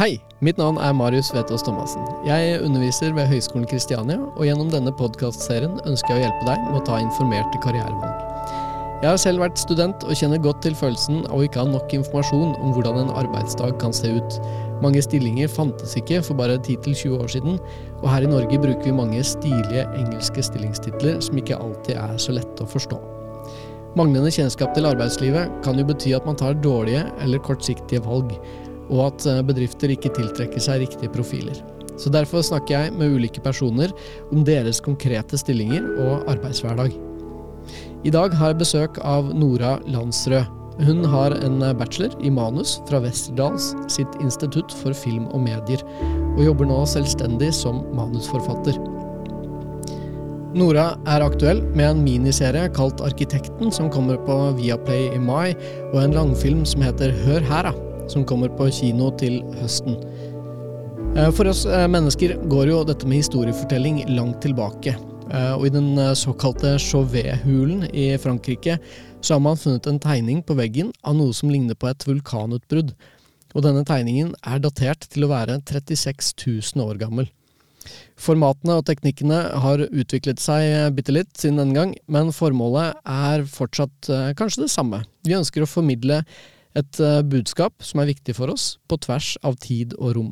Hei, mitt navn er Marius Vetås Thomassen. Jeg underviser ved Høgskolen Kristiania, og gjennom denne podkastserien ønsker jeg å hjelpe deg med å ta informerte karrierevalg. Jeg har selv vært student og kjenner godt til følelsen av å ikke ha nok informasjon om hvordan en arbeidsdag kan se ut. Mange stillinger fantes ikke for bare 10-20 år siden, og her i Norge bruker vi mange stilige engelske stillingstitler som ikke alltid er så lette å forstå. Manglende kjennskap til arbeidslivet kan jo bety at man tar dårlige eller kortsiktige valg, og at eh, bedrifter ikke tiltrekker seg riktige profiler. Så Derfor snakker jeg med ulike personer om deres konkrete stillinger og arbeidshverdag. I dag har jeg besøk av Nora Landsrød. Hun har en bachelor i manus fra Westerdals sitt institutt for film og medier, og jobber nå selvstendig som manusforfatter. Nora er aktuell med en miniserie kalt Arkitekten, som kommer på Viaplay i mai, og en langfilm som heter Hør her, da som kommer på kino til høsten. Eh, for oss eh, mennesker går jo dette med historiefortelling langt tilbake. Eh, og i den såkalte Chauvet-hulen i Frankrike så har man funnet en tegning på veggen av noe som ligner på et vulkanutbrudd. Og denne tegningen er datert til å være 36 000 år gammel. Formatene og teknikkene har utviklet seg bitte litt siden den gang, men formålet er fortsatt kanskje det samme. Vi ønsker å formidle et uh, budskap som er viktig for oss, på tvers av tid og rom.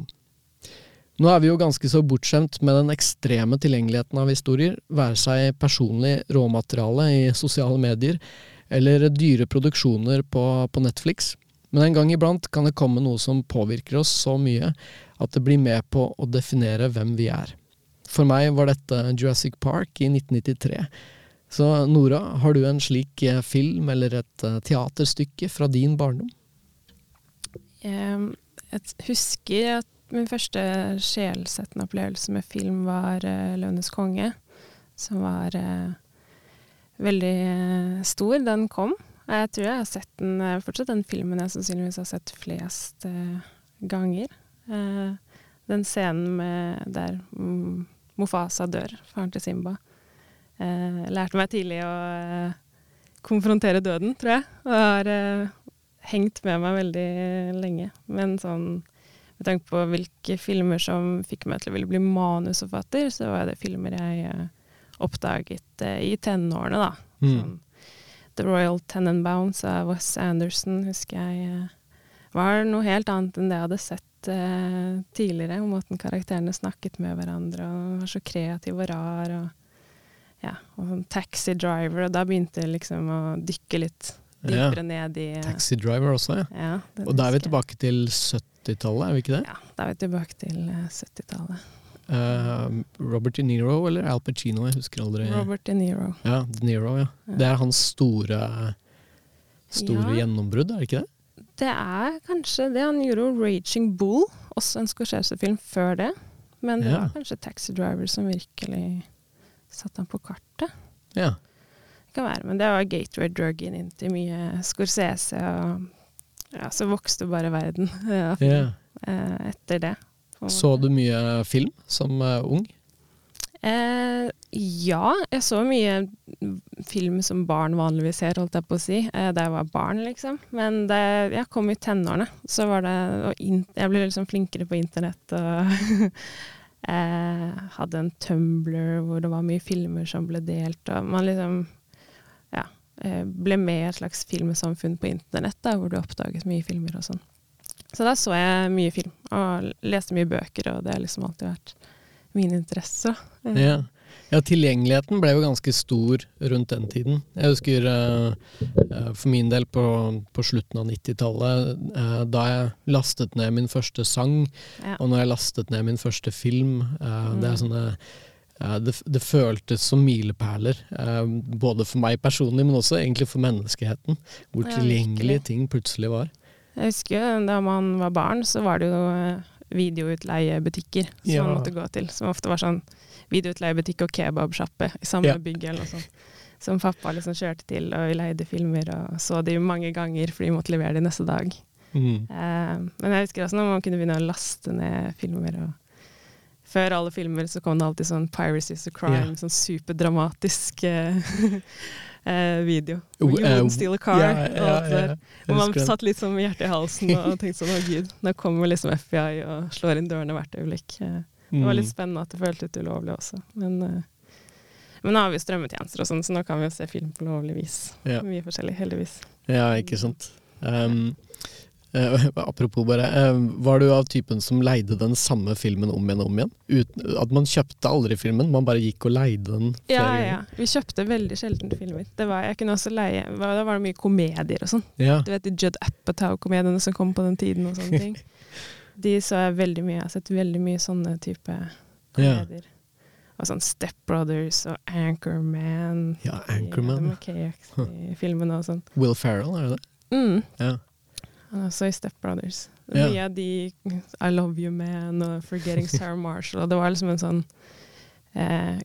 Nå er vi jo ganske så bortskjemt med den ekstreme tilgjengeligheten av historier, være seg personlig råmateriale i sosiale medier eller dyre produksjoner på, på Netflix. Men en gang iblant kan det komme noe som påvirker oss så mye at det blir med på å definere hvem vi er. For meg var dette Jurassic Park i 1993. Så Nora, har du en slik eh, film eller et eh, teaterstykke fra din barndom? Jeg husker at min første sjelsettende opplevelse med film var uh, 'Løvenes konge', som var veldig stor. Den kom. Jeg tror jeg har sett den, fortsatt den filmen jeg sannsynligvis har sett flest ganger. den scenen med der Mofasa dør, faren til Simba. Eh, lærte meg tidlig å eh, konfrontere døden, tror jeg. Og har eh, hengt med meg veldig lenge. Men sånn med tanke på hvilke filmer som fikk meg til å ville bli manusforfatter, så var det filmer jeg eh, oppdaget i tenårene, da. Mm. Sånn, The Royal Tenenbounce av Wes Anderson husker jeg var noe helt annet enn det jeg hadde sett tidligere. Om måten karakterene snakket med hverandre og var så kreativ og rar. og ja, og sånn taxi driver, og da begynte jeg liksom å dykke litt dypere ja. ned i Taxi driver også, ja. ja og da er vi tilbake til 70-tallet, er vi ikke det? Ja, da er vi tilbake til 70-tallet. Uh, eh, Robert De Niro eller Al Pacino? Jeg husker aldri. Robert De Niro. Ja, De Niro, ja. Det er hans store, store gjennombrudd, er det ikke det? Det er kanskje det. Han gjorde 'Raging Bull', også en Scorsese-film før det. Men det var kanskje 'Taxi Driver' som virkelig satte han på kartet. Ja. Det kan være, men det var gateway drug-in inn til mye Scorsese, og ja, så vokste bare verden ja, yeah. etter det. Så du mye film som uh, ung? Eh, ja, jeg så mye film som barn vanligvis ser, holdt jeg på å si, eh, da jeg var barn, liksom. Men det, jeg kom i tenårene, så var det Og jeg ble liksom flinkere på internett og Jeg hadde en Tumbler hvor det var mye filmer som ble delt, og man liksom ja, eh, ble med i et slags filmsamfunn på internett, da, hvor du oppdaget mye filmer og sånn. Så da så jeg mye film, og leste mye bøker, og det har liksom alltid vært min interesse. Ja. Ja, tilgjengeligheten ble jo ganske stor rundt den tiden. Jeg husker uh, for min del på, på slutten av 90-tallet, uh, eh, da jeg lastet ned min første sang, ja. og når jeg lastet ned min første film. Uh, mm. Det er sånne det, det, føltes som milepæler, både for meg personlig, men også egentlig for menneskeheten. Hvor tilgjengelige ting plutselig var. Jeg husker da man var barn, så var det jo videoutleiebutikker som ja. man måtte gå til. Som ofte var sånn videoutleiebutikk og kebabsjappe i samme ja. bygg eller noe sånt. Som pappa liksom kjørte til, og vi leide filmer og så de mange ganger fordi vi måtte levere de neste dag. Mm. Uh, men jeg husker også når man kunne begynne å laste ned filmer og Før alle filmer så kom det alltid sånn 'Piracy is a crime', yeah. sånn superdramatisk eh, eh, video. Oh, You won't wouldn't steal a car. Yeah, der. jeg Og man satt litt sånn med hjertet i halsen og tenkte sånn 'Å, gud'. Nå kommer liksom FBI og slår inn dørene hvert øyeblikk. Det var litt Mm. spennende at det føltes litt ulovlig også. Men, eh, men nå har vi strømmetjenester og sånn, så nå kan vi jo se film på lovlig vis. Ja. Mye forskjellig, heldigvis. Ja, ikke sant. Um, uh, apropos bare, uh, var du av typen som leide den samme filmen om igjen og om igjen? Uten, at man kjøpte aldri filmen, man bare gikk og leide den Ja, ganger? ja. Vi kjøpte veldig sjelden filmer. Det var, jeg kunne også leie, Da var det mye komedier og sånn. Ja. Du vet de Judd Apatow-komediene som kom på den tiden og sånne ting. De så jeg veldig mye. Jeg har sett veldig mye sånne type komedier. komedier. Og sånn Step Brothers og Anchorman. Ja, De Anchorman. McKay-filmene og sånn. Will Ferrell, er det det? Mm. Ja. Han er også i Step Brothers. Mye av de I Love You Man og Forgetting Sarah Marshall. Og det var liksom en sånn eh,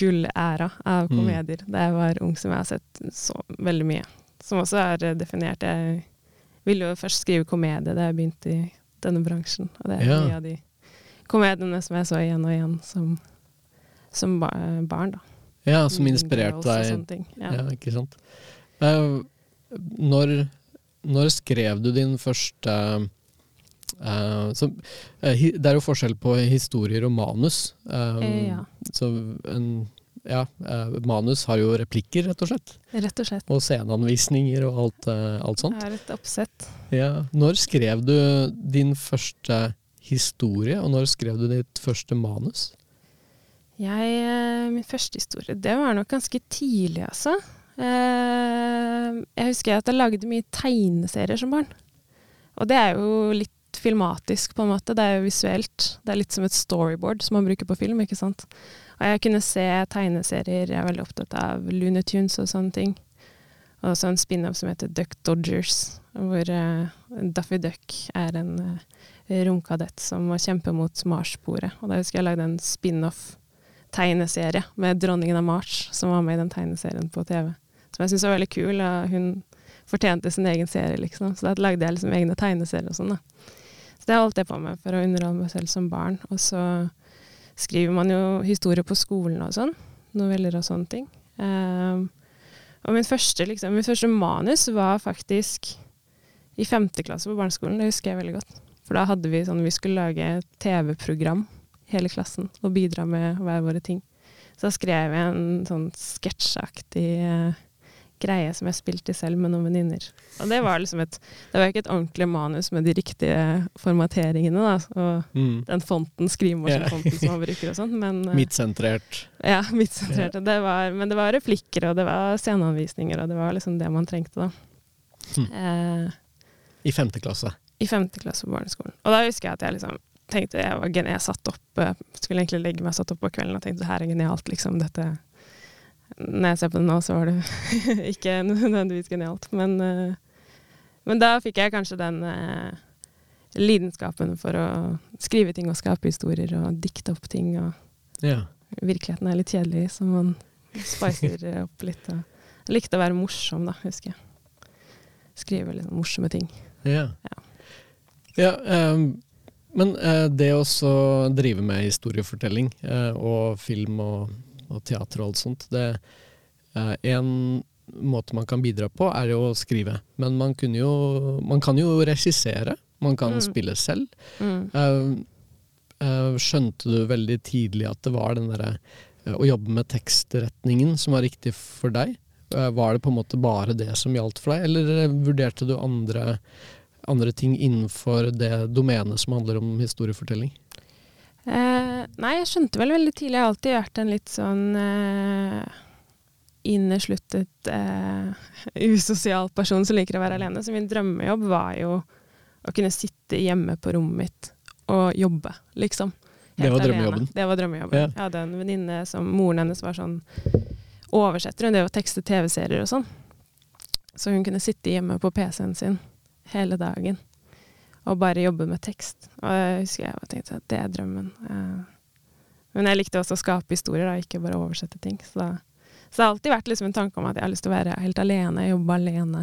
gullæra av Mm. komedier da jeg var ung, som jeg har sett så veldig mye. Som også er eh, definert. Jeg ville jo først skrive komedie da jeg begynte i denne bransjen. Og det er Ja. mye av de komediene som jeg så igjen og igjen som, som ba barn. da. Ja, som inspirerte deg. Ja. Ja, ikke sant. Uh, når, når skrev du din første uh, så, uh, hi- Det er jo forskjell på historier og manus. Eh, ja. Så en, ja, eh, manus har jo replikker, rett og slett. Rett og slett. Og sceneanvisninger og alt, eh, alt sånt. Jeg har et oppsett. Ja. Når skrev du din første historie, og når skrev du ditt første manus? Jeg, eh, min første historie, det var nok ganske tidlig, altså. Eh, jeg husker at jeg lagde mye tegneserier som barn. Og det er jo litt filmatisk, på en måte. Det er jo visuelt. Det er litt som et storyboard som man bruker på film, ikke sant. Og jeg kunne se tegneserier, jeg er veldig opptatt av Looney Tunes og sånne ting. Og så en spin-off som heter Duck Dodgers, hvor uh, Daffy Duck er en uh, romkadett som må kjempe mot Mars-sporet. Og da husker jeg lagde en spin-off-tegneserie med dronningen av Mars, som var med i den tegneserien på TV. Som jeg syntes var veldig kul. Og hun fortjente sin egen serie, liksom. Så da lagde jeg liksom egne tegneserier og sånn, da. Så det holdt jeg på med for å underholde meg selv som barn. Og så skriver man jo historier på skolen og sånn. Noveller og sånne ting. Ehm, og min første, liksom, min første manus var faktisk i femte klasse på barneskolen. Det husker jeg veldig godt. For da hadde vi sånn Vi skulle lage TV-program, hele klassen, og bidra med hver våre ting. Så da skrev jeg en sånn sketsjaktig eh, greie som jeg spilte selv med noen venninner. Og det var liksom et Det var ikke et ordentlig manus med de riktige formateringene, da. Og Mm. den fonten, skrivemaskinfonten som man bruker og sånn, men eh, Midtsentrert. ja, midtsentrerte. Det var, men det var replikker, og det var sceneanvisninger, og det var liksom det man trengte, da. Mm. Eh, I femte klasse. I femte klasse på barneskolen. Og da husker jeg at jeg liksom tenkte Jeg, var, jeg satt opp, eh, skulle egentlig legge meg satt opp på kvelden og tenkte det her er genialt, liksom. Dette Når jeg ser på det nå, så var det ikke nødvendigvis genialt. Men, eh, men da fikk jeg kanskje den eh, lidenskapen for å skrive ting og skape historier og dikte opp ting. og Ja. virkeligheten er litt kjedelig, så man spicer opp litt. Og jeg likte å være morsom, da, husker jeg. Skrive litt morsomme ting. Ja. Ja. ja um men eh, det å drive med historiefortelling eh, og film og, og teater og alt sånt, det eh, En måte man kan bidra på, er jo å skrive. Men man, kunne jo, man kan jo regissere. Man kan Mm. spille selv. Mm. Eh, eh, skjønte du veldig tidlig at det var den derre å jobbe med tekstretningen som var riktig for deg? Var det på en måte bare det som gjaldt for deg, eller vurderte du andre, andre ting innenfor det domenet som handler om historiefortelling? Eh, nei, jeg skjønte vel veldig tidlig. Jeg har alltid vært en litt sånn eh, innesluttet, eh, usosial person som liker å være alene. Så min drømmejobb var jo å kunne sitte hjemme på rommet mitt og jobbe, liksom. Det var Helt alene. drømmejobben? Det var drømmejobben. Ja. Jeg hadde en venninne som moren hennes var sånn oversetter, hun drev og tekstet TV-serier og sånn. Så hun kunne sitte hjemme på PC-en sin hele dagen og bare jobbe med tekst. Og jeg husker jeg tenkte at det er drømmen. Eh, Men jeg likte også å skape historier, da, ikke bare oversette ting. Så, da, så det har alltid vært liksom en tanke om at jeg har lyst til å være helt alene, jobbe alene.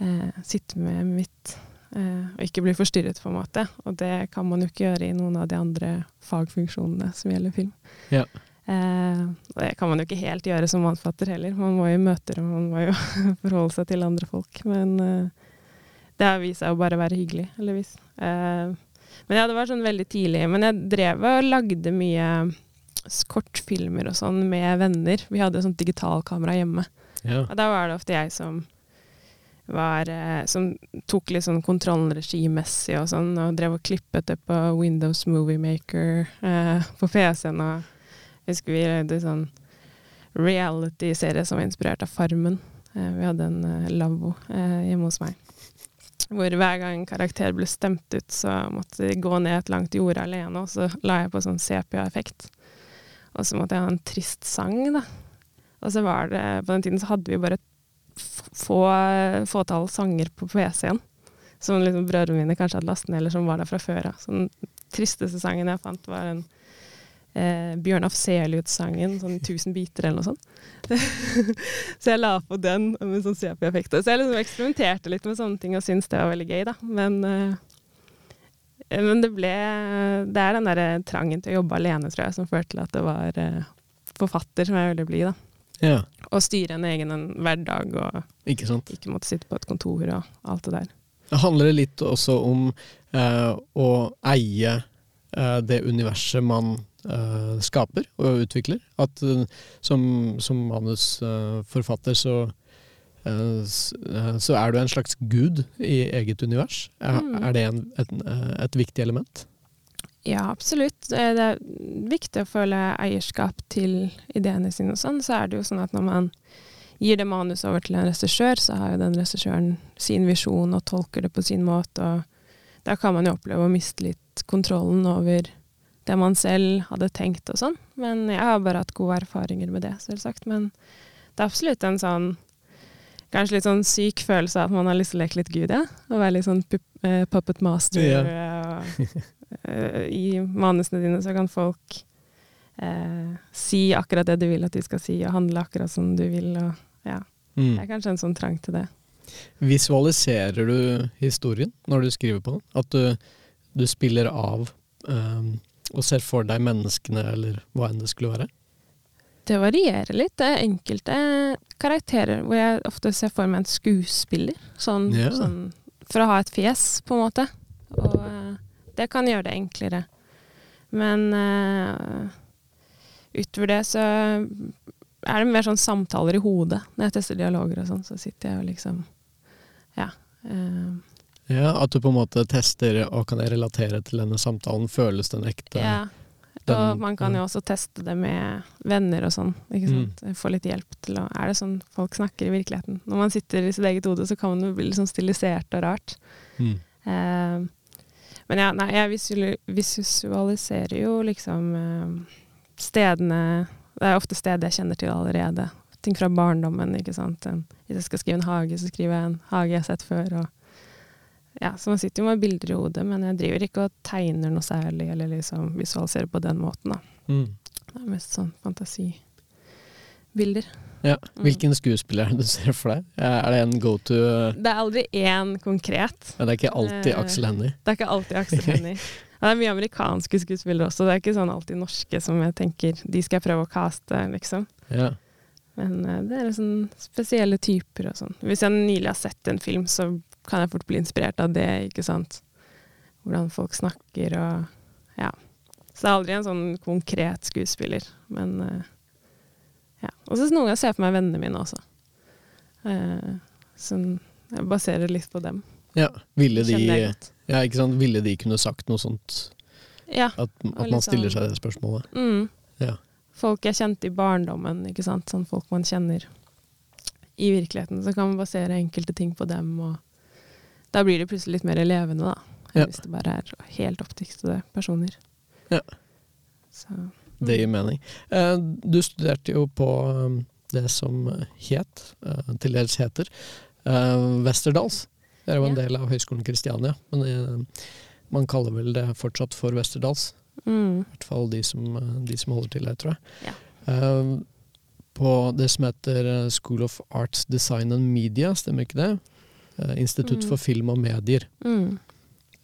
Eh, sitte med mitt Eh, og ikke bli forstyrret, på en måte. Og det kan man jo ikke gjøre i noen av de andre fagfunksjonene som gjelder film. Ja. Eh, og det kan man jo ikke helt gjøre som mannsfatter heller. Man må jo i møter, og man må jo forholde seg til andre folk. Men eh, det har vist seg å bare være hyggelig, heldigvis. Eh, men ja, det var sånn veldig tidlig. Men jeg drev og lagde mye kortfilmer og sånn med venner. Vi hadde sånt digitalkamera hjemme. Ja. Og da var det ofte jeg som var eh, Som tok litt sånn kontrollen regimessig og sånn, og drev og klippet det på Windows Movie Maker eh, på PC-en. Og jeg husker vi lagde sånn reality-serie som var inspirert av Farmen. Eh, vi hadde en eh, lavvo eh, hjemme hos meg. Hvor hver gang en karakter ble stemt ut, så måtte de gå ned et langt jorde alene, og så la jeg på sånn sepia-effekt. Og så måtte jeg ha en trist sang, da. Og så var det På den tiden så hadde vi bare få fåtall sanger på PC-en. Som liksom brødrene mine kanskje hadde lastet ned, eller som var der fra før av. Så den tristeste sangen jeg fant, var en eh, Bjørn Afselius-sangen, sånn 'Tusen biter eller noe sånt. så jeg la på den med sånn sepia-effekter. Så jeg liksom eksperimenterte litt med sånne ting og syntes det var veldig gøy, da. Men, eh, men det ble Det er den derre trangen til å jobbe alene, tror jeg, som førte til at det var eh, forfatter som jeg ville bli, da. ja. Og styre en egen en hverdag og Ikke ikke måtte sitte på et kontor og alt det der. Det handler litt også om eh, å eie eh, det universet man eh, skaper og utvikler. At uh, som, som manusforfatter så, eh, eh, så er du en slags gud i eget univers. Er, Mm. er det en, et, et viktig element? Ja, absolutt. Det er viktig å føle eierskap til ideene sine og sånn. Så er det jo sånn at når man gir det manus over til en regissør, så har jo den regissøren sin visjon og tolker det på sin måte, og da kan man jo oppleve å miste litt kontrollen over det man selv hadde tenkt og sånn. Men jeg har bare hatt gode erfaringer med det, selvsagt. Men det er absolutt en sånn Kanskje litt sånn syk følelse av at man har lyst til å leke litt Gud, ja. Å være litt sånn eh, puppet master. Ja. eh, og, uh, I manusene dine så kan folk uh, si akkurat det du vil at de skal si, og handle akkurat som du vil. Og, ja. Mm. Det er kanskje en sånn trang til det. Visualiserer du historien når du skriver på den? At du, du spiller av eh, og ser for deg menneskene, eller hva enn det skulle være? Det varierer litt. Det er enkelte karakterer hvor jeg ofte ser for meg en skuespiller. Sånn, Ja. sånn for å ha et fjes, på en måte. Og eh, det kan gjøre det enklere. Men uh, utover det så er det mer sånn samtaler i hodet. Når jeg tester dialoger og sånn, så sitter jeg og liksom Ja. eh, Ja, At du på en måte tester og kan relatere til denne samtalen. Føles den ekte? ja. den- og man kan jo også teste det med venner og sånn. ikke Mm. sant? Få litt hjelp til å Er det sånn folk snakker i virkeligheten? Når man sitter i sitt eget hode, så kan man jo bli litt sånn stilisert og rart. Mm. Eh, men ja, nei, jeg visualiserer jo liksom eh, stedene Det er ofte steder jeg kjenner til allerede. Ting fra barndommen, ikke sant. En, hvis jeg skal skrive en hage, så skriver jeg en hage jeg har sett før. og ja, Så man sitter jo med bilder i hodet, men jeg driver ikke og tegner noe særlig, eller liksom visualiserer på den måten, da. Mm. Det er mest sånn fantasibilder. Ja. Mm. Hvilken skuespiller er det du ser for deg? Er det en go to Det er aldri én konkret. Det er ikke alltid Eh, Aksel Hennie. Det er ikke alltid Aksel Hennie. Det er mye amerikanske skuespillere også. Det er ikke sånn alltid norske som jeg tenker de skal jeg prøve å caste, liksom. Ja. Men eh, det er sånn spesielle typer og sånn. Hvis jeg nylig har sett en film, så kan jeg fort bli inspirert av det, ikke sant. Hvordan folk snakker og ja. Så det er aldri en sånn konkret skuespiller, men uh, ja. Og så noen ganger ser jeg for meg vennene mine også. Uh, så jeg baserer litt på dem. ja. Ville de. Ja, ikke sant? Ville de kunne sagt noe sånt? Ja. At, at man stiller sånn- seg det spørsmålet? Mm. Ja. Folk jeg kjente i barndommen, ikke sant. Sånn folk man kjenner i virkeligheten. Så kan man basere enkelte ting på dem, og da blir det plutselig litt mer levende, da. Enn Ja. hvis det bare er helt oppdiktede personer. Ja. Så Det gir mening. Eh, Du studerte jo på um, det som het, eh, til dels heter, eh, Westerdals. Det er jo en del av Høgskolen Kristiania, men man kaller vel det fortsatt for Westerdals. mm. I hvert fall de som, de som holder til der, tror jeg. Ja. På det som heter School of Arts, Design and Media, stemmer ikke det? Eh, Institutt Mm. for film og medier. Mm.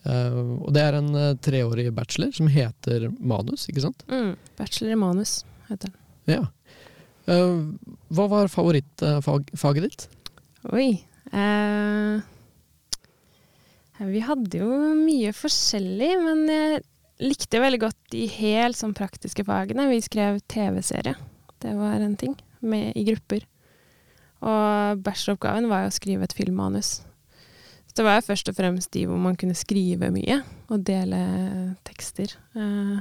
Uh, og det er en uh, treårig bachelor som heter manus, ikke sant? Mm. Bachelor i manus heter den. Ja. Uh, hva var favorittfaget ditt? Oi. Vi hadde jo mye forskjellig, men jeg likte veldig godt de helt sånn praktiske fagene. Vi skrev TV-serie. Det var en ting, med, i grupper. Og bacheloroppgaven var jo å skrive et filmmanus. Så det var jo først og fremst de hvor man kunne skrive mye, og dele tekster, eh,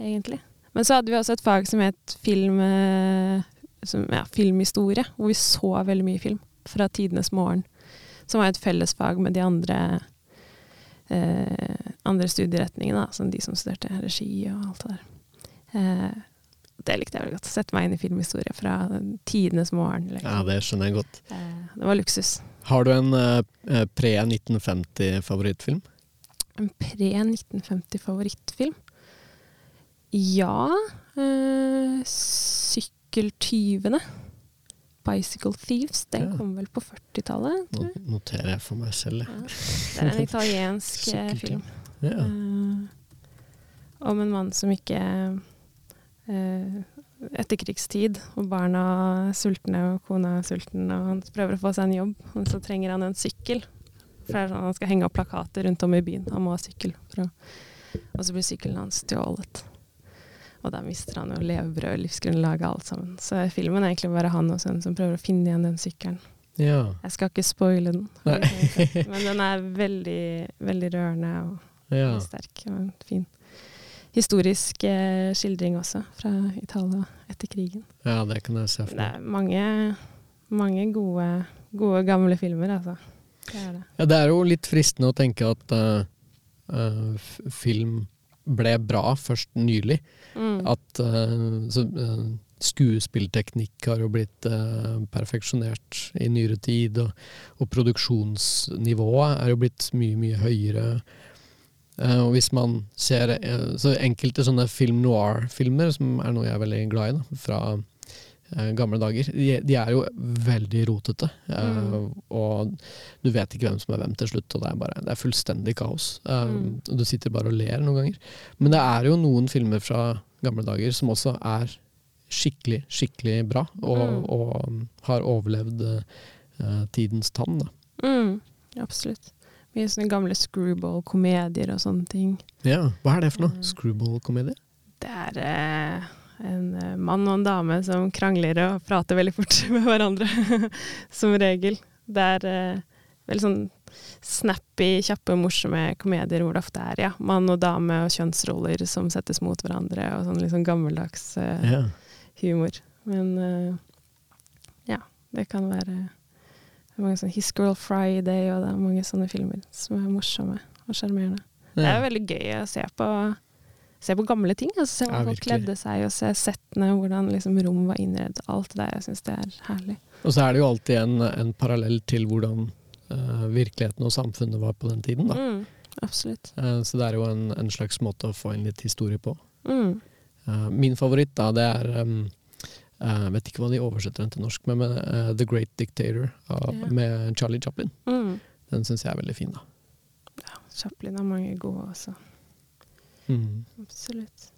egentlig. Men så hadde vi også et fag som het film, eh, som, ja, filmhistorie, hvor vi så veldig mye film fra tidenes morgen. Som var et fellesfag med de andre, eh, andre studieretningene, som de som studerte regi og alt det der. Eh, det likte jeg veldig godt. Sette meg inn i filmhistorie fra tidenes morgen. Liksom. Ja, det skjønner jeg godt. Eh, det var luksus. Har du en eh, pre-1950-favorittfilm? En pre-1950-favorittfilm? Ja. Eh, 'Sykkeltyvene'. 'Bicycle Thieves'. Den Ja. kom vel på 40-tallet. Nå noterer jeg for meg selv. jeg. Ja. Det er en italiensk eh, film. Ja. Eh, om en mann som ikke eh, Etterkrigstid, og barna er sultne og kona er sulten, og han prøver å få seg en jobb, og så trenger han en sykkel. For det er sånn Han skal henge opp plakater rundt om i byen. Han må ha sykkel. Å, og så blir sykkelen hans stjålet. Og da mister han jo levebrød, livsgrunnlaget, alt sammen. Så filmen er egentlig bare han og sønnen som prøver å finne igjen den sykkelen. ja. Jeg skal ikke spoile den, men den er veldig, veldig rørende og ja. sterk. Og fin historisk eh, skildring også, fra Italia etter krigen. Ja, det kan jeg se for Det er mange, mange gode, gode gamle filmer, altså. Det er det. Ja, det er jo litt fristende å tenke at uh, uh, film ble bra først nylig. Mm. At uh, så, skuespillteknikk har jo blitt eh, perfeksjonert i nyere tid, og, og produksjonsnivået er jo blitt mye, mye høyere. Eh, og hvis man ser uh, så enkelte sånne film noir-filmer, som er noe jeg er veldig glad i, da, fra uh, gamle dager, de, de er jo veldig rotete. Mm. Og du vet ikke hvem som er hvem til slutt, og det er, bare, det er fullstendig kaos. Mm. Du sitter bare og ler noen ganger. Men det er jo noen filmer fra gamle dager som også er skikkelig, skikkelig bra, og, Mm. og og har overlevd tidens tann. Da. Mm. Absolutt. Mye sånne gamle screwball-komedier og sånne ting. Ja, Hva er det for noe? Mm. Screwball-komedie? Det er eh, en eh, mann og en dame som krangler og prater veldig fort med hverandre, som regel. Det er eh, veldig sånn snappy, kjappe, morsomme komedier hvor det ofte er ja, mann og dame og kjønnsroller som settes mot hverandre, og sånn sånn gammeldags eh, yeah. humor. Men eh, ja, det kan være det er mange sånne His Girl Friday, og det er mange sånne filmer som er morsomme og sjarmerende. Det er jo veldig gøy å se på, se på gamle ting. Altså, se Ja, hvordan folk kledde seg, og se settene, hvordan liksom, rom var innredet. Alt det der. Jeg syns det er herlig. Og så er det jo alltid en, en parallell til hvordan uh, virkeligheten og samfunnet var på den tiden. Da. Mm, absolutt. Uh, så det er jo en, en slags måte å få inn litt historie på. Mm. Uh, min favoritt da, det er um, eh, vet ikke hva de oversetter den til norsk med, men eh, The Great Dictator av, Ja. med Charlie Chaplin. Mm. Den syns jeg er veldig fin, da. Chaplin har mange gode også. Mm. Absolutt.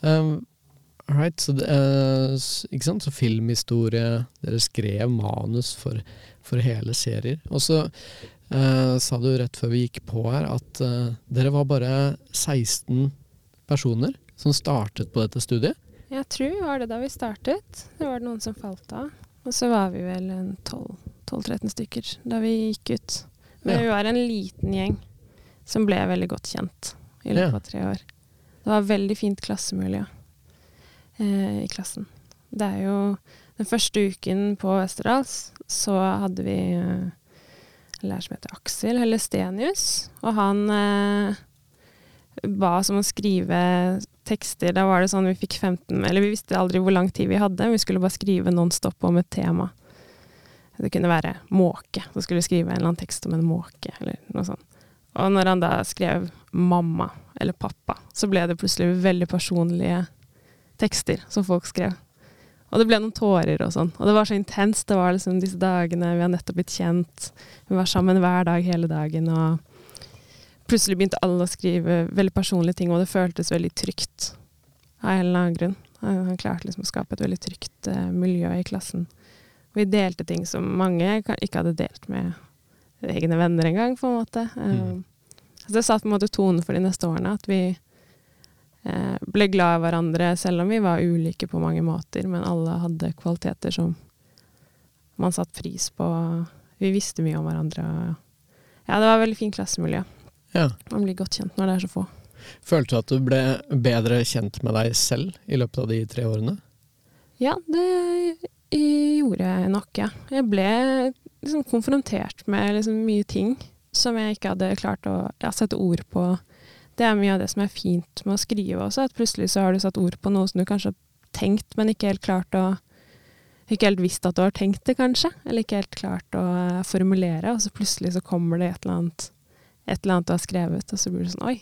Um, right, så, det, eh, ikke sant? så filmhistorie, dere skrev manus for, for hele serier. Og så uh, sa du rett før vi gikk på her at dere var bare 16 personer som startet på dette studiet. Jeg tror var det da vi startet. Det var det noen som falt av. Og så var vi vel 12-13 stykker da vi gikk ut. Men Ja. vi var en liten gjeng som ble veldig godt kjent i løpet Ja. av tre år. Det var veldig fint klassemiljø eh, i klassen. Det er jo Den første uken på Østerdals så hadde vi eh, en lærer som heter Aksel Hellestenius, og han eh, ba oss om å skrive tekster. Da var det sånn vi fikk 15 Eller vi visste aldri hvor lang tid vi hadde. Vi skulle bare skrive nonstop om et tema. Det kunne være måke. Så skulle vi skrive en eller annen tekst om en måke, eller noe sånt. Og når han da skrev mamma eller pappa, så ble det plutselig veldig personlige tekster som folk skrev. Og det ble noen tårer og sånn. Og det var så intenst. Det var liksom disse dagene vi har nettopp blitt kjent. Vi var sammen hver dag hele dagen. Og plutselig begynte alle å skrive veldig personlige ting, og det føltes veldig trygt av en eller annen grunn. Han klarte liksom å skape et veldig trygt uh, miljø i klassen. Og vi delte ting som mange ikke hadde delt med egne venner engang, på en måte. Mm. Uh, så det satt på en måte tonen for de neste årene, at vi uh, ble glad i hverandre, selv om vi var ulike på mange måter. Men alle hadde kvaliteter som man satte pris på. Vi visste mye om hverandre. Ja, det var et veldig fint klassemiljø. Ja. Man blir godt kjent når det er så få. Følte du at du ble bedre kjent med deg selv i løpet av de tre årene? Ja, det gjorde jeg nok, ja. Jeg ble liksom konfrontert med liksom mye ting som jeg ikke hadde klart å ja, sette ord på det er mye av det som er fint med å skrive også, at plutselig så har du satt ord på noe som du kanskje har tenkt, men ikke helt klart å Ikke helt visst at du har tenkt det, kanskje, eller ikke helt klart å formulere, og så plutselig så kommer det et eller annet et eller annet du har skrevet, og så blir det sånn Oi.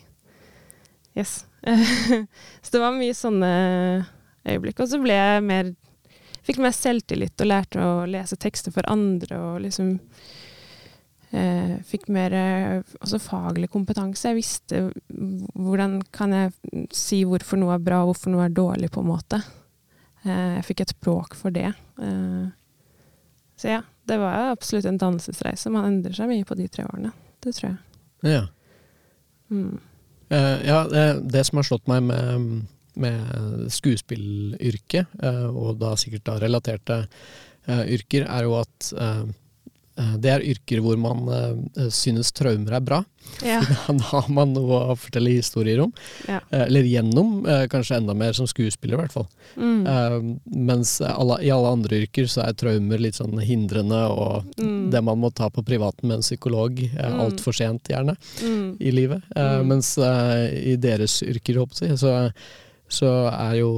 Yes. så det var mye sånne øyeblikk. Og så ble jeg mer Fikk mer selvtillit og lærte å lese tekster for andre og liksom eh, fikk mer eh, også faglig kompetanse. Jeg visste hvordan kan jeg si hvorfor noe er bra og hvorfor noe er dårlig, på en måte. Eh, jeg fikk et språk for det. Eh, så ja, det var absolutt en dannelsesreise. Man endrer seg mye på de tre årene. Det tror jeg. Ja. Mm. Uh, ja, det, det, som har slått meg med, med skuespillyrket, uh, og da sikkert da relaterte uh, yrker, er jo at det er yrker hvor man uh, synes traumer er bra. Ja. Da har man noe å fortelle historier om. Ja. Uh, eller gjennom, kanskje enda mer som skuespiller, i hvert fall. Mm. mens alle, i alle andre yrker så er traumer litt sånn hindrende, og mm. det man må ta på privaten med en psykolog mm. altfor sent, gjerne, mm. i livet. Mm. Mens i deres yrker, håper jeg, så, så er jo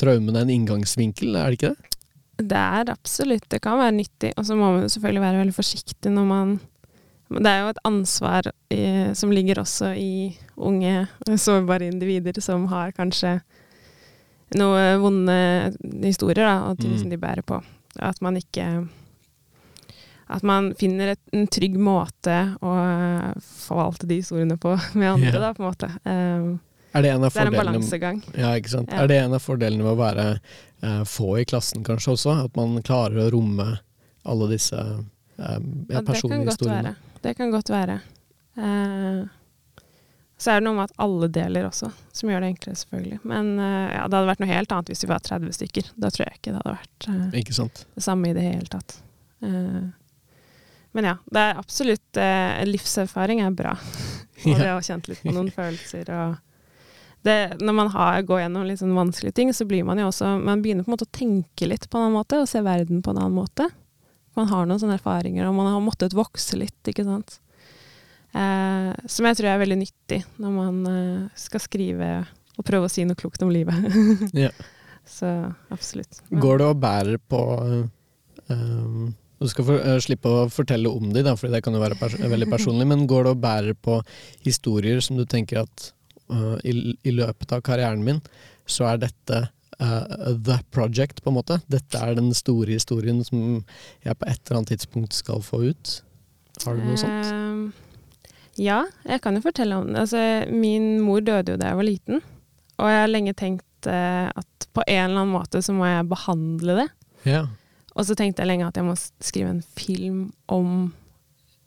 traumene en inngangsvinkel, er det ikke det? Det er absolutt Det kan være nyttig. Og så må man selvfølgelig være veldig forsiktig når man Det er jo et ansvar i, som ligger også i unge, sårbare individer som har kanskje noen vonde historier da, og ting mm. som de bærer på. At man ikke At man finner et, en trygg måte å forvalte de historiene på med andre, yeah. da, på en måte. Um, er det en av det er en balansegang. Ja, ikke sant. Ja. Er det en av fordelene med å være eh, få i klassen kanskje også? At man klarer å romme alle disse eh, ja, personlige historiene? Det kan godt være. Eh, så er det noe med at alle deler også, som gjør det enklere, selvfølgelig. Men eh, ja, det hadde vært noe helt annet hvis vi var 30 stykker. Da tror jeg ikke det hadde vært eh, det samme i det hele tatt. Eh, men ja, det er absolutt Livserfaring er bra. og det å ha kjent litt på noen følelser og det, når man har, går gjennom litt sånn vanskelige ting, så blir man jo også Man begynner på en måte å tenke litt på en annen måte, og se verden på en annen måte. Man har noen sånne erfaringer, og man har måttet vokse litt, ikke sant. Eh, som jeg tror er veldig nyttig når man eh, skal skrive og prøve å si noe klokt om livet. ja. Så absolutt. Men. Går det og bærer på um, Du skal for, uh, slippe å fortelle om de, da, for det kan jo være pers veldig personlig, men går det og bærer på historier som du tenker at i, i, løpet av karrieren min, så er dette uh, the project, på en måte. Dette er den store historien som jeg på et eller annet tidspunkt skal få ut. Har du noe sånt? Uh, ja, jeg kan jo fortelle om det. Altså, min mor døde jo da jeg var liten, og jeg har lenge tenkt at på en eller annen måte så må jeg behandle det. Yeah. Og så tenkte jeg lenge at jeg må skrive en film om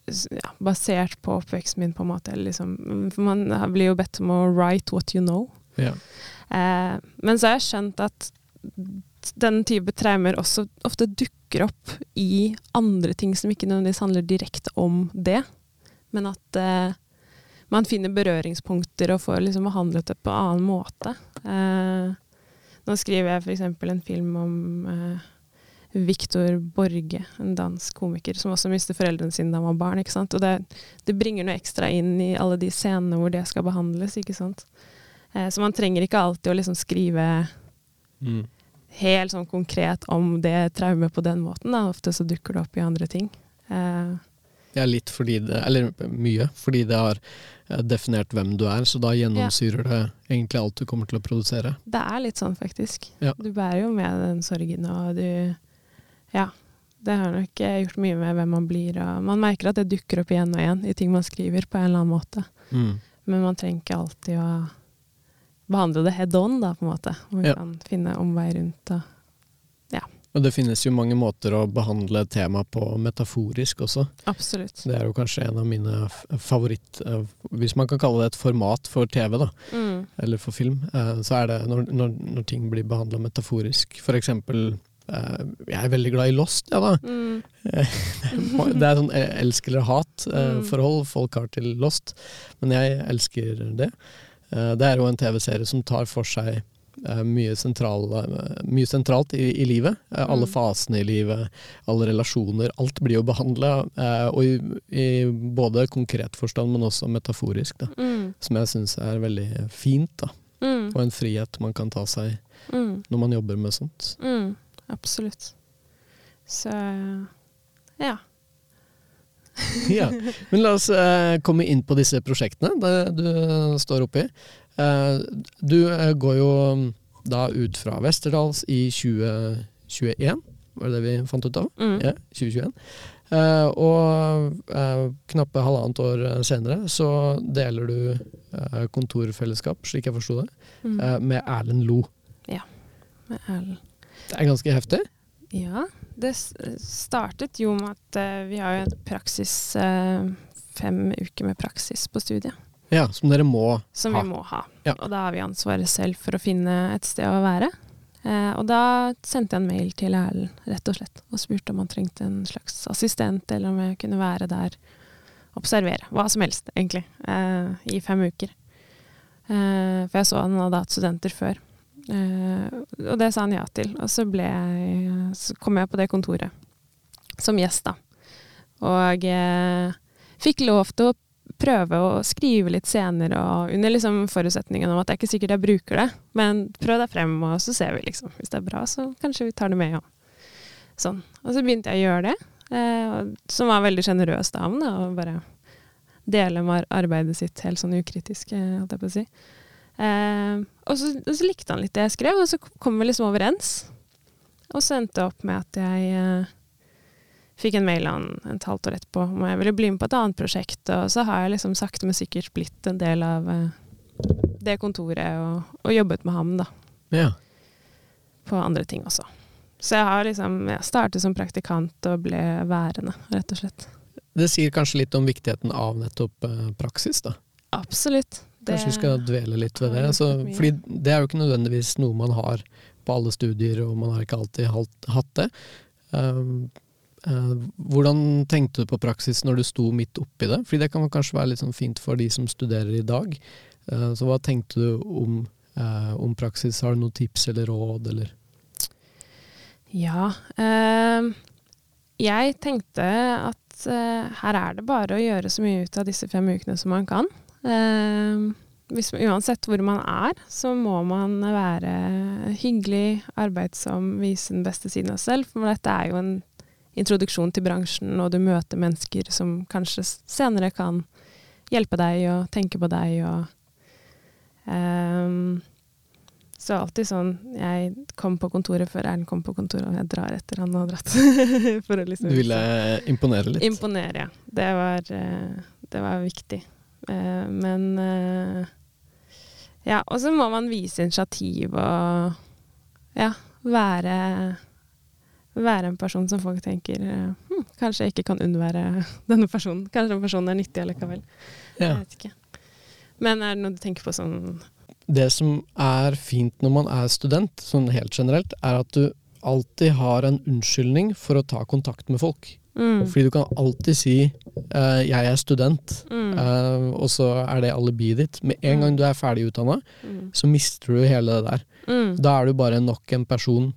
ja, basert på oppveksten min, på en måte. Liksom, for man blir jo bedt om å write what you know. Ja. Eh, men så har jeg skjønt at den type traumer også ofte dukker opp i andre ting som ikke nødvendigvis handler direkte om det, men at eh, man finner berøringspunkter og får liksom behandlet det på en annen måte. Eh, nå skriver jeg f.eks. en film om eh, Viktor Borge, en dansk komiker som også mistet foreldrene sine da han var barn. ikke sant? Og det, det, bringer noe ekstra inn i alle de scenene hvor det skal behandles. ikke sant? Eh, så man trenger ikke alltid å liksom skrive mm. helt sånn konkret om det traumet på den måten. da. Ofte så dukker det opp i andre ting. Eh, Ja, litt fordi det Eller mye, fordi det har eh, definert hvem du er, så da gjennomsyrer det egentlig alt du kommer til å produsere. Det er litt sånn, faktisk. Ja. Du bærer jo med den sorgen, og du Ja. Det har nok eh, gjort mye med hvem man blir, og man merker at det dukker opp igjen og igjen i ting man skriver, på en eller annen måte. Mm. Men man trenger ikke alltid å behandle det head on, da, på en måte. Man Ja. kan finne omvei rundt og Og det finnes jo mange måter å behandle tema på metaforisk også. Absolutt. Det er jo kanskje en av mine favoritt... eh, Hvis man kan kalle det et format for TV, da, Mm. eller for film, eh, så er det når, når, når ting blir behandla metaforisk. For eksempel Jeg er veldig glad i Lost, ja da. Mm. Det er sånn eh, elsk eller Mm. hat-forhold folk har til Lost, men jeg elsker det. Eh, Det er jo en TV-serie som tar for seg eh, mye, sentral, eh, mye sentralt i, i livet. Eh, Alle Mm. fasene i livet, alle relasjoner. Alt blir jo behandla, og i, i både konkret forstand, men også metaforisk. Da, Mm. som jeg syns er veldig fint, da. Mm. og en frihet man kan ta seg Mm. når man jobber med sånt. Mm. Absolutt. Så ja. Ja. Men la oss eh, komme inn på disse prosjektene det du står oppi. Eh, du eh, går jo mm, da ut fra Westerdals i 2021, var det det vi fant ut av? Mm. Ja, 2021. Eh, og eh, knappe halvannet år eh, senere så deler du kontorfellesskap, slik jeg forsto det, Mm. eh, med Erlend Lo. Ja, Med Erlend. Det er ganske heftig. Ja, det startet jo med at eh, vi har jo et praksis eh, Fem uker med praksis på studiet, Ja, som dere må som ha. vi må ha. Ja. Og da har vi ansvaret selv for å finne et sted å være. Eh, og da sendte jeg en mail til Erlend, rett og slett, og spurte om han trengte en slags assistent, eller om jeg kunne være der observere. Hva som helst, egentlig. Eh, I fem uker. Eh, for jeg så han hadde hatt studenter før. Eh, og det sa han ja til. Og så, ble jeg, så kom jeg på det kontoret som gjest, da. Og eh, fikk lov til å prøve å skrive litt scener, og under liksom forutsetningen om at det er ikke sikkert jeg bruker det, men prøv deg frem, og så ser vi, liksom. Hvis det er bra, så kanskje vi tar det med, ja. Sånn. Og så begynte jeg å gjøre det, eh, som var veldig sjenerøst av ham, å bare dele med arbeidet sitt helt sånn ukritisk, eh, holdt jeg på å si. Eh, og, så, og så likte han litt det jeg skrev, og så kom vi liksom overens. Og så endte det opp med at jeg eh, fikk en mail han et halvt år etterpå om jeg ville bli med på et annet prosjekt, og så har jeg liksom sakte, men sikkert blitt en del av eh, det kontoret og, og jobbet med ham, da, Ja. på andre ting også. Så jeg har liksom jeg startet som praktikant og ble værende, rett og slett. Det sier kanskje litt om viktigheten av nettopp eh, praksis, da. Absolutt. Det- Kanskje vi skal dvele litt ved det. Altså, fordi det er jo ikke nødvendigvis noe man har på alle studier, og man har ikke alltid hatt det. Eh, hvordan tenkte du på praksis når du sto midt oppi det? Fordi det kan kanskje være litt sånn fint for de som studerer i dag. Eh, så hva tenkte du om, eh, om praksis? Har du noen tips eller råd, eller? Ja. ehm, jeg tenkte at her er det bare å gjøre så mye ut av disse fem ukene som man kan. Ehm, hvis, uansett hvor man er, så må man være hyggelig, arbeidsom, vise den beste siden av seg selv. For dette er jo en introduksjon til bransjen, og du møter mennesker som kanskje senere kan hjelpe deg og tenke på deg og ehm, så alltid sånn Jeg kom på kontoret før Erlend kom på kontoret, og jeg drar etter han har dratt. Liksom Du ville imponere litt? Imponere, ja. Det var, eh, det var viktig. Eh, Men eh, Ja, og så må man vise initiativ og ja, være være en person som folk tenker eh, hm, Kanskje jeg ikke kan unnvære denne personen. Kanskje den personen er nyttig allikevel. Ja. Jeg vet ikke. Men er det noe du tenker på sånn Det som er fint når man er student, sånn helt generelt, er at du alltid har en unnskyldning for å ta kontakt med folk. Mm, Fordi du kan alltid si uh, 'jeg er student', mm, uh, og så er det alibiet ditt. Med en gang Mm. du er ferdig utdanna, mm, så mister du hele det der. mm, Da er du bare nok en person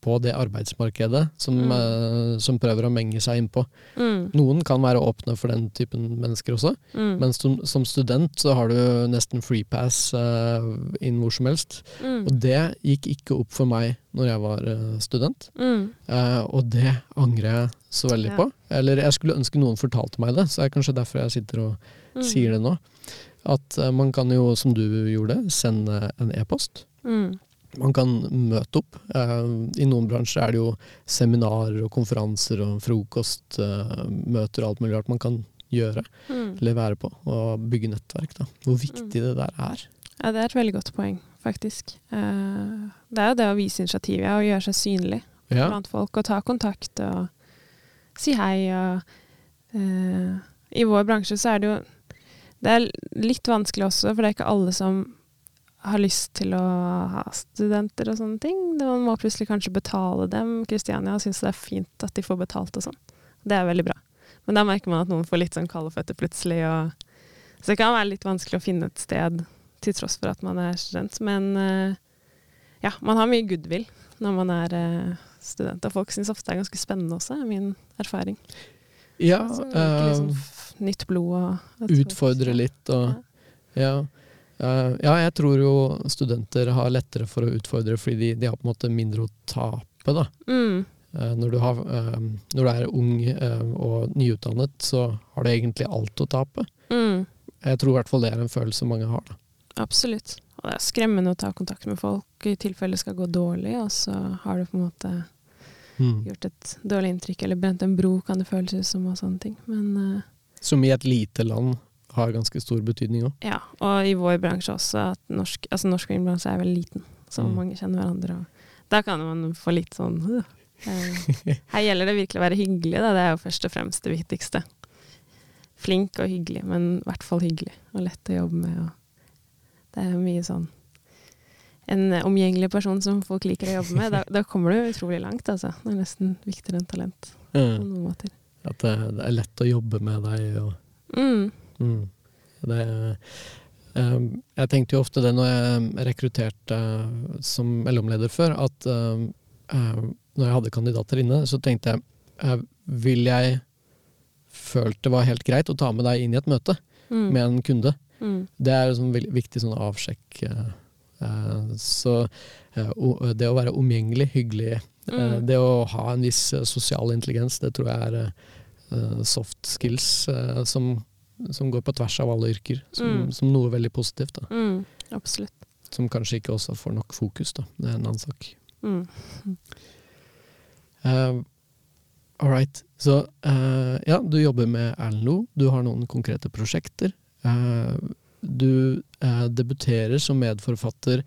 på det arbeidsmarkedet som, Mm. eh, som prøver å menge seg innpå. Mm. Noen kan være åpne for den typen mennesker også, Mm. men som, som student så har du nesten free pass eh, inn hvor som helst. Mm. Og det gikk ikke opp for meg når jeg var eh, student, Mm. eh, og det angrer jeg så veldig Ja. på. Eller jeg skulle ønske noen fortalte meg det, så det er kanskje derfor jeg sitter og Mm. sier det nå. At eh, man kan jo, som du gjorde, sende en e-post. Mm. Man kan møte opp. Eh, I noen bransjer er det jo seminarer og konferanser og frokostmøter og alt mulig rart man kan gjøre Mm. eller være på, og bygge nettverk. Da. Hvor viktig det der er. Ja, det er et veldig godt poeng, faktisk. Eh, det er jo det å vise initiativ ja, og gjøre seg synlig Ja. blant folk, og ta kontakt og si hei og uh, I vår bransje så er det jo Det er litt vanskelig også, for det er ikke alle som har lyst til å ha studenter og sånne ting. Man må plutselig kanskje betale dem. Kristiania syns det er fint at de får betalt og sånn. Det er veldig bra. Men da merker man at noen får litt sånn kalde føtter plutselig. Så det kan være litt vanskelig å finne et sted til tross for at man er student. Men eh, ja, man har mye goodwill når man er eh, student. Og folk syns ofte det er ganske spennende også, er min erfaring. ja Så liksom nytt blod og utfordre litt og Ja. ja. Eh, ja, jeg tror jo studenter har lettere for å utfordre fordi de, de har på en måte mindre å tape, da. Mm, Eh, når, du har, eh, når du er ung og nyutdannet, så har du egentlig alt å tape. mm, Jeg tror i hvert fall det er en følelse mange har. Da. absolutt. Og det er skremmende å ta kontakt med folk i tilfelle det skal gå dårlig, og så har du på en måte gjort et dårlig inntrykk, eller brent en bro, kan det føles som, og sånne ting. Men Som i et lite land har ganske stor betydning òg. ja, og i vår bransje også, at norsk, altså norsk filmbransje er veldig liten, så Mm. mange kjenner hverandre. Og da kan man få litt sånn. Eh, Her gjelder det virkelig å være hyggelig, da. det er jo først og fremst det viktigste. Flink og hyggelig, men i hvert fall hyggelig og lett å jobbe med. Og det er mye sånn En omgjengelig person som folk liker å jobbe med, da, da kommer du utrolig langt, altså. Det er nesten viktigere enn talent på noen måter. At det, det er lett å jobbe med deg. Og, Mm. Mm. det, eh, jeg tenkte jo ofte det når jeg rekrutterte eh, som mellomleder før, at eh, eh, når jeg hadde kandidater inne, så tenkte jeg eh, Vil jeg følt det var helt greit å ta med deg inn i et møte Mm. med en kunde? Mm. Det er en sånn viktig sånn avsjekk. eh, eh, så eh, det å være omgjengelig, hyggelig, eh, Mm. det å ha en viss eh, sosial intelligens, det tror jeg er eh, soft skills eh, som, som går på tvers av alle yrker, som, Mm. som noe veldig positivt. Da. Mm. Absolutt. Som kanskje ikke også får nok fokus, da. Det er en annen sak. Mm. Uh, all right. Så uh, ja, du jobber med Erlend Lo. Du har noen konkrete prosjekter. Uh, du debuterer som medforfatter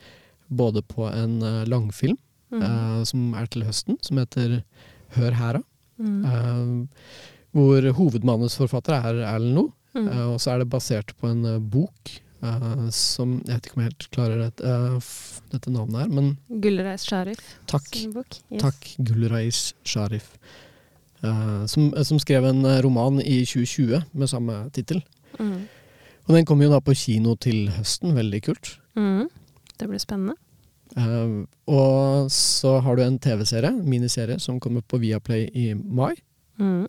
både på en langfilm Mm. som er til høsten, som heter Hør hæra. Mm. eh, hvor hovedmanusforfatter er Erlend Lo. Mm. Eh, og så er det basert på en eh, bok uh, som Jeg vet ikke om jeg helt klarer det, f- dette navnet her, men Gullreis Sharif takk. Yes. Takk, Gulrais Sharif. som, som skrev en roman i 2020 med samme tittel. Mm. Og den kommer jo da på kino til høsten, veldig kult. Mm. Det blir spennende. Og så har du en TV-serie, miniserie, som kommer på Viaplay i mai. Mm.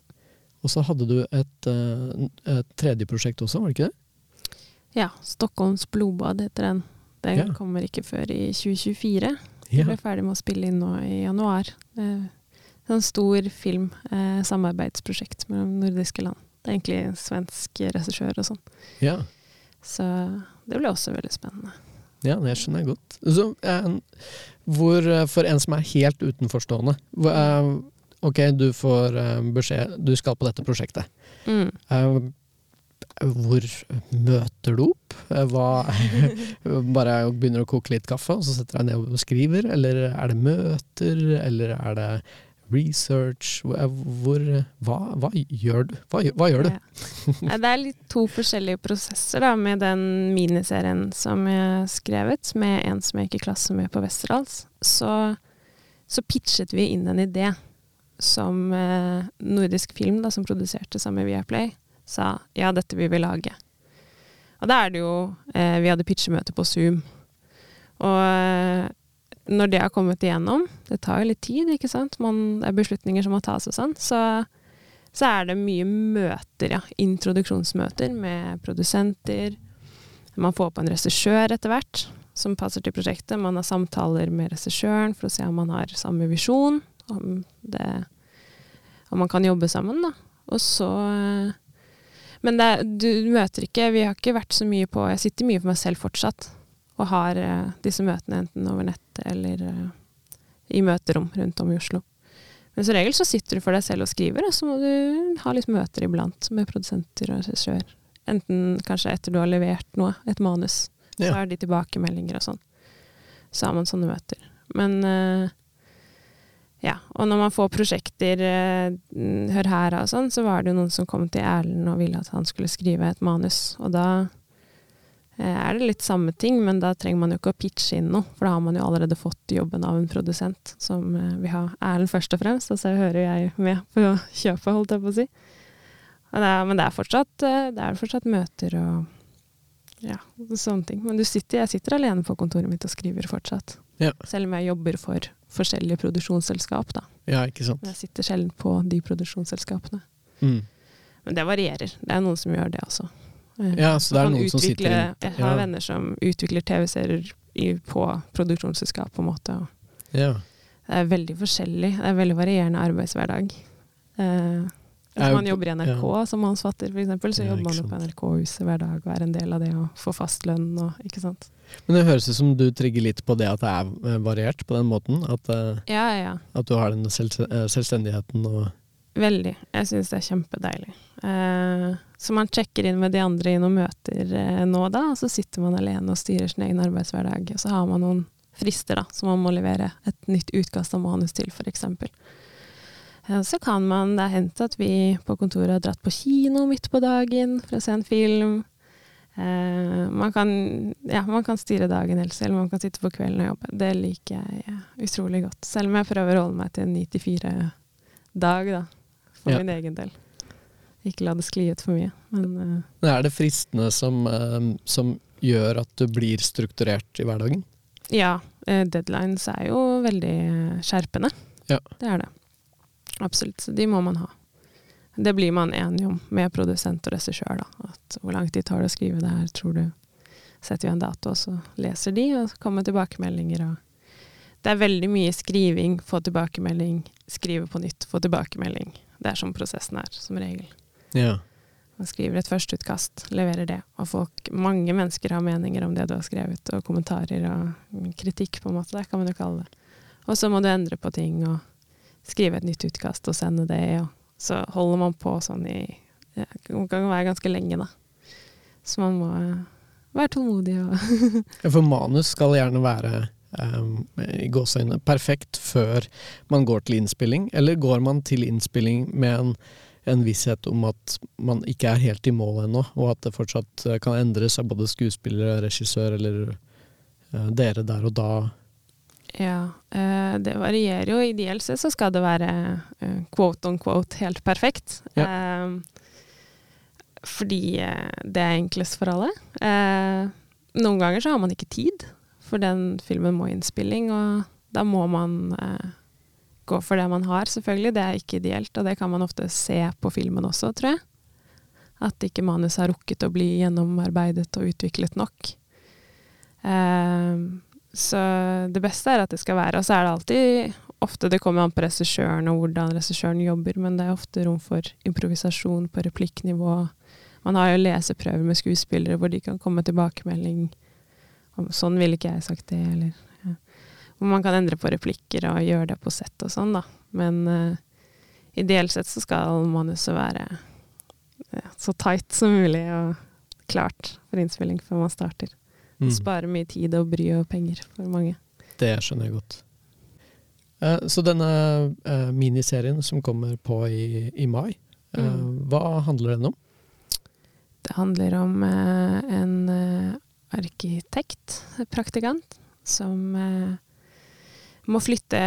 Og så hadde du et, eh, et tredje prosjekt også, var det ikke det? Ja, Stockholms blodbad heter den. Den Ja. kommer ikke før i 2024. Vi ble ferdig med å spille inn nå i januar. Det er en stor film, eh, samarbeidsprosjekt mellom nordiske land. Det er egentlig en svensk regissør og sånn. ja. Så det ble også veldig spennende. Ja, det skjønner jeg godt. Så, eh, hvor, eh, for en som er helt utenforstående hvor, eh, Ok, du får eh, beskjed Du skal på dette prosjektet. Mm. Eh, hvor møter du opp? Eh, Hva, bare begynner å koke litt kaffe, og så setter jeg ned og skriver? Eller er det møter, eller er det research? Hvor, hvor- hva, hva gjør du? Hva, hva gjør du? Ja. Det er litt to forskjellige prosesser da, med den miniserien som jeg har skrevet, med en som jeg gikk i klasse med på Westerdals. Så, så pitchet vi inn en idé som eh, nordisk film, da, som produserte sammen med Viaplay, sa ja, dette vil vi lage. Og da er det jo eh, Vi hadde pitchemøte på Zoom. Og eh, når det har kommet igjennom Det tar jo litt tid, ikke sant. Man, det er beslutninger som må tas og sånn. Så, så er det mye møter, ja. Introduksjonsmøter med produsenter. Man får på en regissør etter hvert som passer til prosjektet. Man har samtaler med regissøren for å se om man har samme visjon. Om, det, om man kan jobbe sammen, da. Og så Men det, du møter ikke Vi har ikke vært så mye på Jeg sitter mye for meg selv fortsatt. Og har uh, disse møtene enten over nettet eller uh, i møterom rundt om i Oslo. Men som regel så sitter du for deg selv og skriver, og så må du ha litt møter iblant med produsenter og regissør. Enten kanskje etter du har levert noe, et manus. Ja. Så er de tilbakemeldinger og sånn. Så har man sånne møter. Men uh, ja. Og når man får prosjekter, uh, hør her og sånn, så var det jo noen som kom til Erlend og ville at han skulle skrive et manus. Og da uh, er det litt samme ting, men da trenger man jo ikke å pitche inn noe. For da har man jo allerede fått jobben av en produsent som vil ha Erlend først og fremst. Og så hører jeg med på kjøpet, holdt jeg på å si. Det er, men det er, fortsatt, det er fortsatt møter og ja, sånne ting. Men sitter, jeg sitter alene på kontoret mitt og skriver fortsatt. Ja. Selv om jeg jobber for forskjellige produksjonsselskap, da. Ja, ikke sant. Jeg sitter sjelden på de produksjonsselskapene. Mm. Men det varierer. Det er noen som gjør det også. Eh, ja, så det er noen som sitter inn. Jeg har ja. venner som utvikler TV-serier på produksjonsselskap, på en måte. Ja. Det er veldig forskjellig. Det er veldig varierende arbeidshverdag. Eh, hvis man jobber i NRK ja. som mannsfatter, f.eks., så ja, jobber man jo på NRK-huset hver dag og er en del av det å få fast lønn og ikke sant. Men det høres ut som du trigger litt på det at det er eh, variert på den måten? At, eh, ja, ja. at du har den selv, eh, selvstendigheten og Veldig. Jeg syns det er kjempedeilig. Eh, så man sjekker inn med de andre i noen møter eh, nå da, og så sitter man alene og styrer sin egen arbeidshverdag. Og så har man noen frister da, som man må levere et nytt utkast av manus til, f.eks. Så kan man Det har hendt at vi på kontoret har dratt på kino midt på dagen for å se en film. Eh, man, kan, ja, man kan styre dagen helt selv, man kan sitte på kvelden og jobbe. Det liker jeg utrolig godt. Selv om jeg prøver å holde meg til en 9-4-dag, da. For ja. min egen del. Ikke la det skli ut for mye. Men, uh, er det fristene som, uh, som, gjør at du blir strukturert i hverdagen? Ja. Uh, deadlines er jo veldig skjerpende. Ja. Det er det. Absolutt. Så de må man ha. Det blir man enig om med produsent og regissør, da. At hvor lang tid tar det å skrive det her, tror du. Setter vi en dato, og så leser de, og så kommer tilbakemeldinger og Det er veldig mye skriving, få tilbakemelding, skrive på nytt, få tilbakemelding. Det er sånn prosessen er, som regel. Ja. Man skriver et førsteutkast, leverer det, og folk, mange mennesker har meninger om det du har skrevet, og kommentarer og kritikk, på en måte. Det kan man jo kalle det. Og så må du endre på ting, og skrive et nytt utkast og sende det, og så holder man på sånn i Det kan være ganske lenge, da. Så man må eh, være tålmodig ja, For manus skal gjerne være um, i gåseøynene perfekt før man går til innspilling, eller går man til innspilling med en, en visshet om at man ikke er helt i mål ennå, og at det fortsatt eh, kan endres av både skuespiller, regissør eller uh, dere der og da ja, eh, det varierer jo. Ideelt sett så skal det være eh, quote on quote helt perfekt. Ja. Eh, fordi det er enklest for alle. noen ganger så har man ikke tid, for den filmen må innspilling, og da må man gå for det man har, selvfølgelig. Det er ikke ideelt, og det kan man ofte se på filmen også, tror jeg. At ikke manuset har rukket å bli gjennomarbeidet og utviklet nok. Uh, så det beste er at det skal være Og så er det alltid ofte Det kommer an på regissøren og hvordan regissøren jobber, men det er ofte rom for improvisasjon på replikknivå. Man har jo leseprøver med skuespillere hvor de kan komme med tilbakemelding 'sånn ville ikke jeg sagt det', eller ja. Hvor man kan endre på replikker og gjøre det på sett og sånn, da. Men uh, ideelt sett så skal manuset være ja, så tight som mulig og klart for innspilling før man starter. Mm. Sparer mye tid og bry og penger for mange. Det skjønner jeg godt. Uh, så denne uh, miniserien som kommer på i, i mai, uh, mm. hva handler den om? Det handler om en arkitekt, praktikant, som må flytte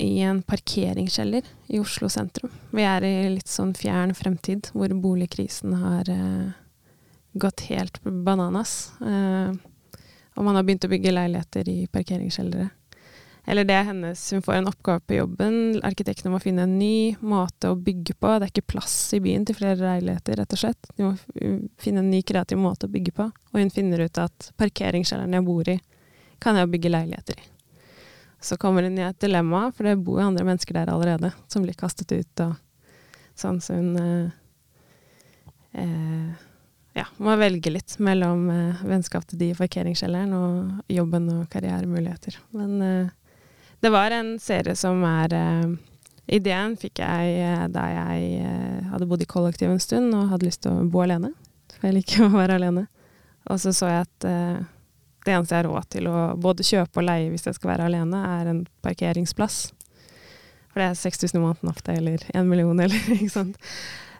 i en parkeringskjeller i Oslo sentrum. Vi er i litt sånn fjern fremtid, hvor boligkrisen har gått helt bananas. Uh, og man har begynt å bygge leiligheter i parkeringskjellere. Eller det er hennes Hun får en oppgave på jobben. Arkitekten må finne en ny måte å bygge på. Det er ikke plass i byen til flere leiligheter, rett og slett. De må finne en ny kreativ måte å bygge på. Og hun finner ut at parkeringskjelleren jeg bor i, kan jeg bygge leiligheter i. Så kommer hun i et dilemma, for det bor jo andre mennesker der allerede, som blir kastet ut og sånn, så hun eh, eh, ja, må velge litt mellom eh, vennskap til de i parkeringskjelleren og jobben og karrieremuligheter. Men eh, det var en serie som er uh, Ideen fikk jeg uh, da jeg uh, hadde bodd i kollektiv en stund og hadde lyst til å bo alene. For jeg liker å være alene. Og så så jeg at det eneste jeg har råd til å både kjøpe og leie hvis jeg skal være alene, er en parkeringsplass. For det er 6000 i måneden ofte, eller 1 million, eller ikke sant.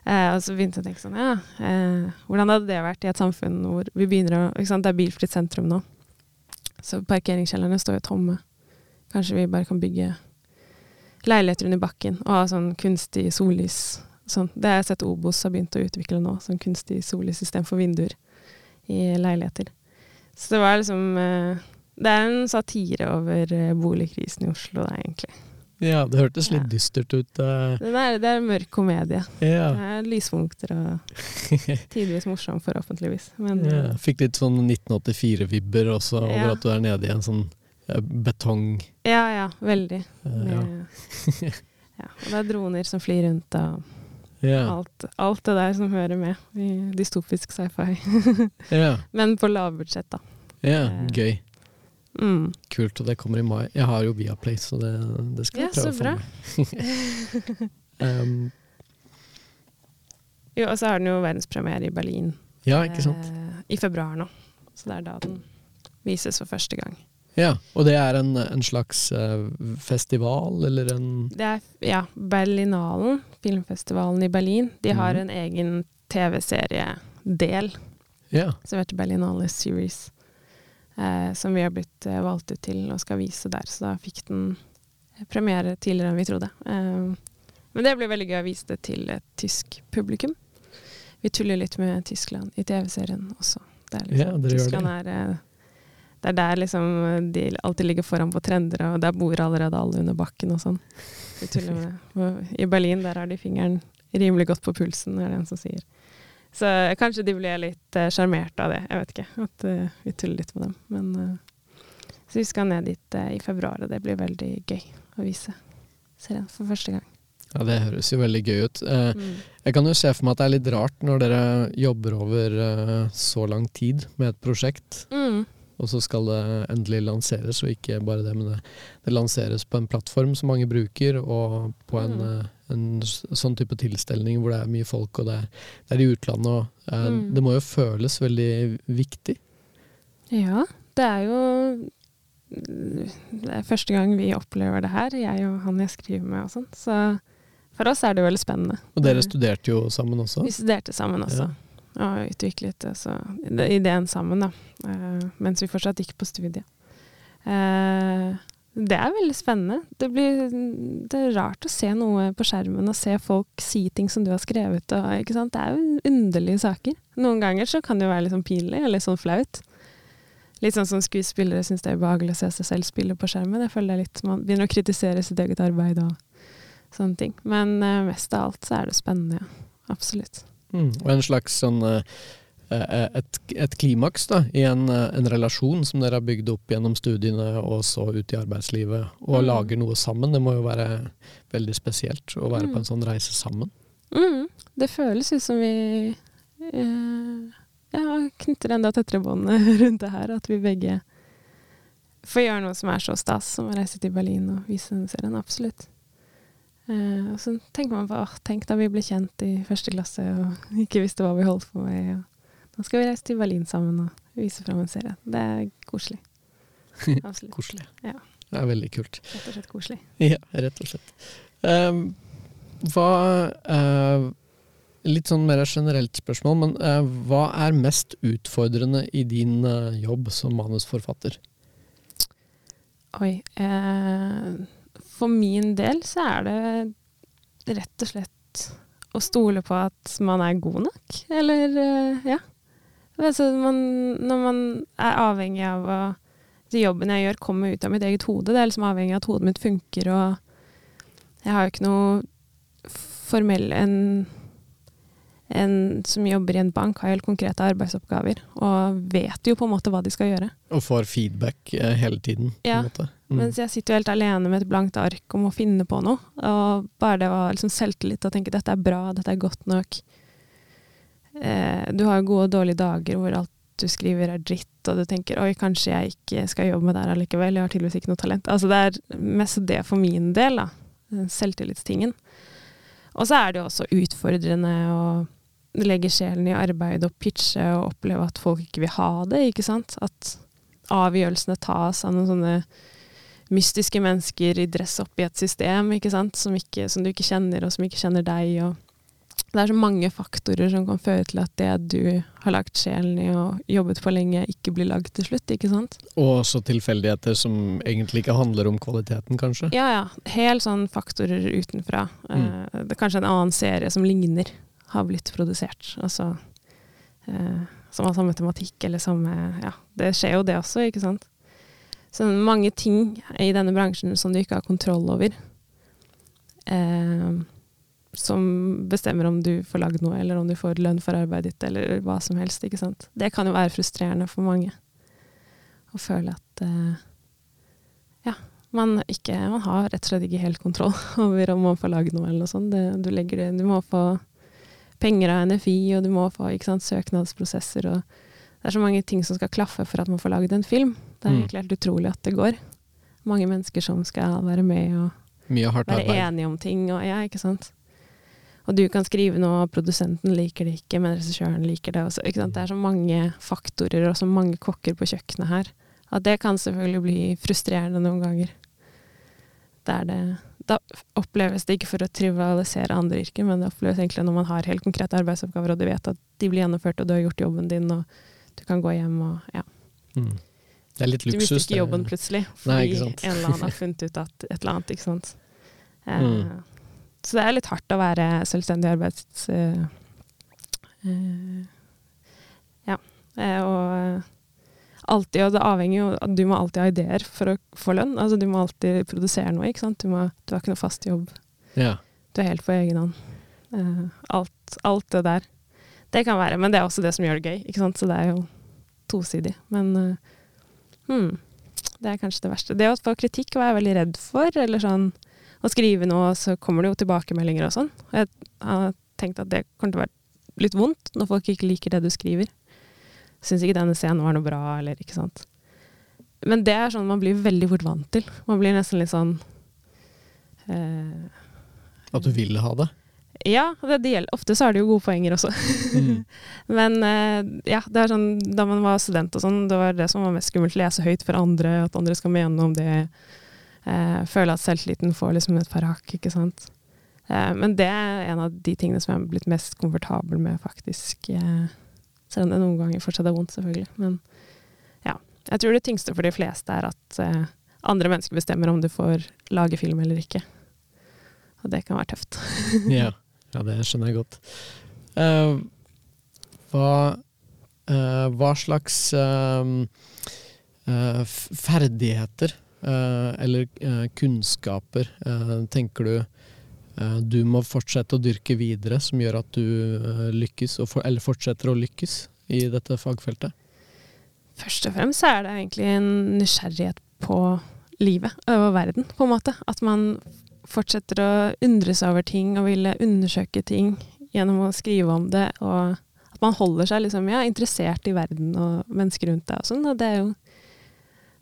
Og så begynte jeg å tenke sånn, ja, hvordan hadde det vært i et samfunn hvor vi begynner å ikke sant, Det er bilfritt sentrum nå. Så parkeringskjellerne står jo tomme. Kanskje vi bare kan bygge leiligheter under bakken og ha sånn kunstig sollys. Sånn. Det har jeg sett Obos har begynt å utvikle nå, sånn kunstig sollys istedenfor for vinduer i leiligheter. Så det var liksom eh, Det er en satire over eh, boligkrisen i Oslo, da, egentlig. Ja, det hørtes litt ja. dystert ut. Uh. Det, er, det er mørk komedie. Ja. Det er lyspunkter og tidvis morsom, forhåpentligvis. Men, ja. Fikk litt sånn 1984-vibber også over at du er nede i en sånn Eh, betong. Ja, ja. Veldig. Uh, ja. ja. Og det er droner som flyr rundt og ja. alt, alt, det der som hører med i dystopisk sci-fi. ja. Men på lavbudsjett, da. Ja, gøy. Mm. Kult, og det kommer i mai. Jeg har jo Viaplay, så det, det skal jeg prøve å få med. um, jo, og så har den jo verdenspremiere i Berlin Ja, ikke sant? Eh, i februar nå. Så det er da den vises for første gang. Ja, Og det er en, en slags uh, festival, eller en Det er ja, Berlinalen, filmfestivalen i Berlin. De har mm. en egen TV-seriedel ja. som heter Berlinale Series. Uh, som vi har blitt uh, valgt ut til og skal vise der. Så da fikk den premiere tidligere enn vi trodde. men det blir veldig gøy å vise det til et tysk publikum. Vi tuller litt med Tyskland i TV-serien også. Det er liksom, ja, Tyskland det. er det er der liksom de alltid ligger foran på trender, og der bor allerede alle under bakken og sånn. I Berlin der har de fingeren rimelig godt på pulsen, er det en som sier. Så kanskje de blir litt eh, sjarmert uh, av det, jeg vet ikke. At uh, vi tuller litt med dem. Men uh, Så vi skal ned dit i februar, og det blir veldig gøy å vise serien for første gang. Ja, Det høres jo veldig gøy ut. Mm. Jeg kan jo se for meg at det er litt rart når dere jobber over så lang tid med et prosjekt. Mm og så skal det endelig lanseres, og ikke bare det, men det, det lanseres på en plattform som mange bruker, og på en, mm. Eh, en sånn type tilstelning hvor det er mye folk, og det er, det er i utlandet. Og, eh, mm. Det må jo føles veldig viktig? Ja, det er jo det er første gang vi opplever det her, jeg og han jeg skriver med og sånn. Så for oss er det veldig spennende. Og dere studerte jo sammen også? Vi studerte sammen også. Ja og utviklet altså, ideen sammen, da. Eh, mens vi fortsatt gikk på studiet. Uh, det er veldig spennende. Det, blir, det, er rart å se noe på skjermen og se folk si ting som du har skrevet. Og, det er jo underlige saker. Noen ganger så kan det jo være litt sånn pinlig, eller sånn flaut. Litt sånn som skuespillere syns det er ubehagelig å se seg selv spille på skjermen. Jeg føler det er litt, Man begynner å kritisere sitt eget arbeid og sånne ting. Men uh, mest av alt så er det spennende, ja. Absolutt. Mm, og en slags sånn eh, et, et klimaks da, i en, eh, en, relasjon som dere har bygd opp gjennom studiene og så ut i arbeidslivet, og mm. lager noe sammen. Det må jo være veldig spesielt å være mm. på en sånn reise sammen. Mm. Det føles ut som vi eh, ja, knytter enda tettere bånd rundt det her. At vi begge får gjøre noe som er så stas som å reise til Berlin og vise den serien. Absolutt. Eh, og så tenker man på tenk da vi ble kjent i første klasse og ikke visste hva vi holdt på med. Og nå skal vi reise til Berlin sammen og vise fram en serie. Det er koselig. Absolutt. koselig. Ja. Det er veldig kult. Rett og slett koselig. Ja, rett og slett. Um, hva uh, Litt sånn mer generelt spørsmål, men uh, hva er mest utfordrende i din jobb som manusforfatter? Oi for min del så er det rett og slett å stole på at man er god nok, eller uh, ja. Altså man, når man er avhengig av å de jobben jeg gjør, kommer ut av mitt eget hode. Det er liksom avhengig av at hodet mitt funker, og jeg har jo ikke noe formell en, en som jobber i en bank, har helt konkrete arbeidsoppgaver, og vet jo på en måte hva de skal gjøre. Og får feedback eh, hele tiden, på Ja. Mm. Mens jeg sitter jo helt alene med et blankt ark og må finne på noe. Og bare det var liksom selvtillit og tenke dette er bra, dette er godt nok. Eh, du har gode og dårlige dager hvor alt du skriver er dritt, og du tenker oi, kanskje jeg ikke skal jobbe med det her allikevel, jeg har tydeligvis ikke noe talent. Altså det er mest det for min del, da. Selvtillitstingen. Og så er det jo også utfordrende å legge sjelen i arbeid og pitche og oppleve at folk ikke vil ha det, ikke sant. At avgjørelsene tas av noen sånne mystiske mennesker i dress opp i et system, ikke sant? Som, ikke, som du ikke kjenner, og som ikke kjenner deg. Og det er så mange faktorer som kan føre til at det du har lagt sjelen i og jobbet for lenge, ikke blir lagd til slutt, ikke sant? Og også tilfeldigheter som egentlig ikke handler om kvaliteten, kanskje. Ja, ja. Helt sånn faktorer utenfra. Mm. Eh, det er kanskje en annen serie som ligner, har blitt produsert. Altså eh, som har samme tematikk, eller samme Ja, det skjer jo det også, ikke sant? Så mange ting i denne bransjen som du ikke har kontroll over. Eh, som bestemmer om du får lagd noe, eller om du får lønn for arbeidet ditt, eller hva som helst. ikke sant? Det kan jo være frustrerende for mange. Å føle at uh, ja, man, ikke, man har rett og slett ikke helt kontroll over om man får lagd noe eller noe sånt. Det, du, det, du må få penger av NFI, og du må få sant, søknadsprosesser. og Det er så mange ting som skal klaffe for at man får lagd en film. Det er Mm. egentlig helt utrolig at det går. Mange mennesker som skal være med og være enige om ting. Og, ja, ikke sant? Og du kan skrive noe, og produsenten liker det ikke, men regissøren liker det. Også, ikke sant? Det er så mange faktorer og så mange kokker på kjøkkenet her. At det kan selvfølgelig bli frustrerende noen ganger. Det det. Da oppleves det ikke for å trivialisere andre yrker, men det oppleves egentlig når man har helt konkrete arbeidsoppgaver, og du vet at de blir gjennomført, og du har gjort jobben din, og du kan gå hjem og ja. Mm. Det er litt Du luksus. mister ikke jobben plutselig, Nei, fordi sant. en eller annen har funnet ut at et eller annet, ikke sant. Eh, Mm. Så det er litt hardt å være selvstendig arbeids... eh, eh, ja. Eh, og alltid, og det avhenger jo at du må alltid ha ideer for å få lønn. Altså du må alltid produsere noe, ikke sant. Du, må, du har ikke noe fast jobb. Ja. Du er helt på egen hånd. Alt, alt det der. Det kan være, men det er også det som gjør det gøy, ikke sant. Så det er jo tosidig. Men hmm, det er kanskje det verste. Det å få kritikk var jeg veldig redd for. Eller sånn å skrive noe, så kommer det jo tilbakemeldinger og sånn. Og jeg har tenkt at det kommer til å være litt vondt når folk ikke liker det du skriver. Syns ikke denne scenen var noe bra, eller ikke sant. Men det er sånn man blir veldig fort vant til. Man blir nesten litt sånn eh, At du vil ha det. ja, det, det gjelder. ofte så er det jo gode poenger også. Mm. Men eh, ja, det er sånn, da man var student og sånn, det var det som var mest skummelt. Lese høyt for andre, at andre skal mene om det. Eh, føle at selvtilliten får liksom et par hakk, ikke sant. Eh, men det er en av de tingene som jeg har blitt mest komfortabel med, faktisk. Eh, selv om det noen ganger fortsatt er vondt, selvfølgelig. Men ja. Jeg tror det tyngste for de fleste er at eh, andre mennesker bestemmer om du får lage film eller ikke. Og det kan være tøft. Ja. ja, det skjønner jeg godt. Uh, hva, uh, hva slags uh, ferdigheter eller eh, kunnskaper eh, tenker du eh, du må fortsette å dyrke videre, som gjør at du eh, lykkes, eller fortsetter å lykkes i dette fagfeltet? Først og fremst er det egentlig en nysgjerrighet på livet og verden, på en måte. At man fortsetter å undre seg over ting og ville undersøke ting gjennom å skrive om det. Og at man holder seg liksom, ja, interessert i verden og mennesker rundt deg og sånn. Og det er jo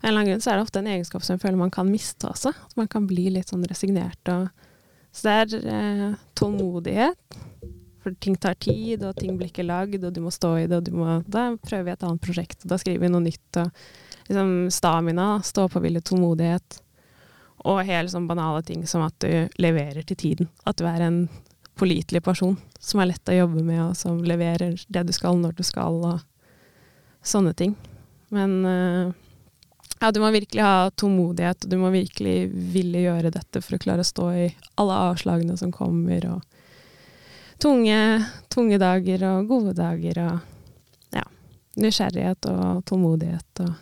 en eller annen grunn så er det ofte en egenskap som jeg føler man kan miste også. At man kan bli litt sånn resignert. Og, så det er eh, tålmodighet. For ting tar tid, og ting blir ikke lagd, og du må stå i det, og du må Da prøver vi et annet prosjekt, og da skriver vi noe nytt. Og liksom stamina, stå-på-vilje, tålmodighet. Og helt sånn banale ting som at du leverer til tiden. At du er en pålitelig person som er lett å jobbe med, og som leverer det du skal når du skal, og sånne ting. Men eh, ja, du må virkelig ha tålmodighet, og du må virkelig ville gjøre dette for å klare å stå i alle avslagene som kommer, og tunge, tunge dager og gode dager, og ja, nysgjerrighet og tålmodighet og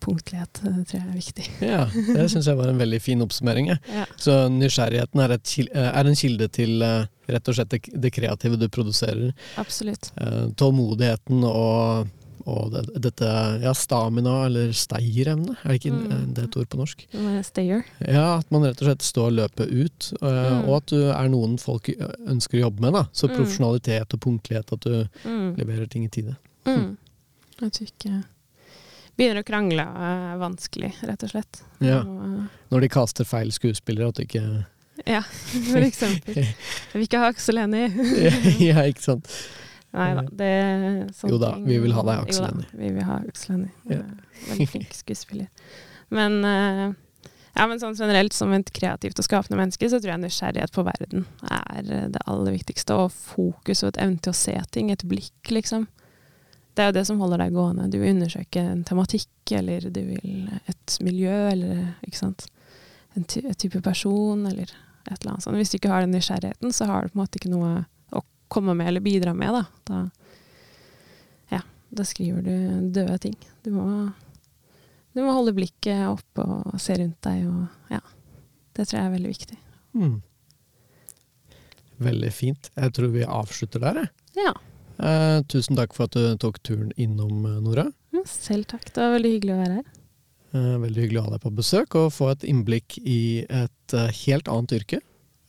punktlighet det tror jeg er viktig. Ja, det syns jeg var en veldig fin oppsummering. Ja. Så nysgjerrigheten er, et, eh, er en kilde til eh, rett og slett det, kreative du produserer. Absolutt. Eh, Tålmodigheten og, og det, dette ja, stamina, eller stayerevne, er det ikke Mm. eh, det et ord på norsk? Stayer. Ja, at man rett og slett står løpet ut, og, Mm. og at du er noen folk ønsker å jobbe med. da. Så Mm. profesjonalitet og punktlighet, at du Mm. leverer ting i tide. Mm. Jeg tror ikke Begynner å krangle er vanskelig, rett og slett. Ja. Og, Når de kaster feil skuespillere, at du ikke ja, for eksempel. Jeg vil ikke ha Aksel Hennie. Ja, ikke sant. Nei da, det er sånne Jo da, vi vil ha deg, Aksel. Vi vil ha Aksel Hennie. Ja. Veldig flink skuespiller. Men, eh, ja, men sånn generelt som et kreativt og skapende menneske, så tror jeg nysgjerrighet på verden er eh, det aller viktigste. Og fokus og et evne til å se ting. Et blikk, liksom. Det er jo det som holder deg gående. Du vil undersøke en tematikk, eller du vil et miljø, eller ikke sant. En ty type person, eller et eller annet sånt. Hvis du ikke har den nysgjerrigheten, så har du på en måte ikke noe komme med eller bidra med, da. Da, ja, da skriver du døde ting. Du må, du må holde blikket oppe og se rundt deg, og ja. Det tror jeg er veldig viktig. Mm. Veldig fint. Jeg tror vi avslutter der, jeg. Ja. Eh, tusen takk for at du tok turen innom, eh, Nora. selv takk. Det var veldig hyggelig å være her. Eh, veldig hyggelig å ha deg på besøk og få et innblikk i et eh, helt annet yrke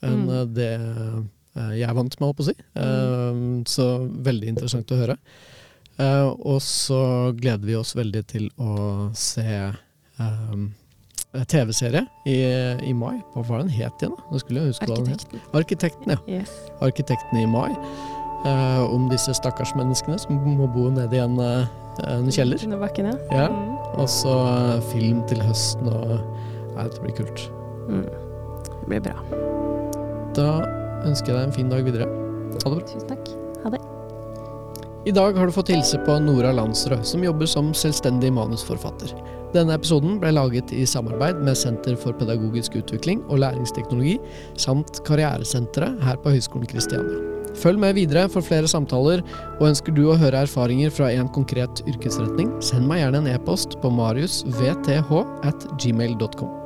enn Mm. eh, det jeg er vant med, holdt på å si. Mm. så veldig interessant å høre. Eh, og så gleder vi oss veldig til å se um, TV-serie i, i mai. Hva var den het igjen? da? Arkitekten. Arkitekten, ja. Yes. Arkitekten i mai. Uh, om disse stakkars menneskene som må bo nede i en, eh, en kjeller. Under bakken, ja. Ja. Mm. Og så eh, film til høsten og Nei, dette blir kult. Mm. Det blir bra. Da ønsker jeg deg en fin dag videre. Ha det bra. Tusen takk. I dag har du fått hilse på Nora Landsrød, som jobber som selvstendig manusforfatter. Denne episoden ble laget i samarbeid med Senter for pedagogisk utvikling og læringsteknologi, samt Karrieresenteret her på Høgskolen Kristiania. Følg med videre for flere samtaler, og ønsker du å høre erfaringer fra en konkret yrkesretning, send meg gjerne en e-post på mariusvth at gmail.com.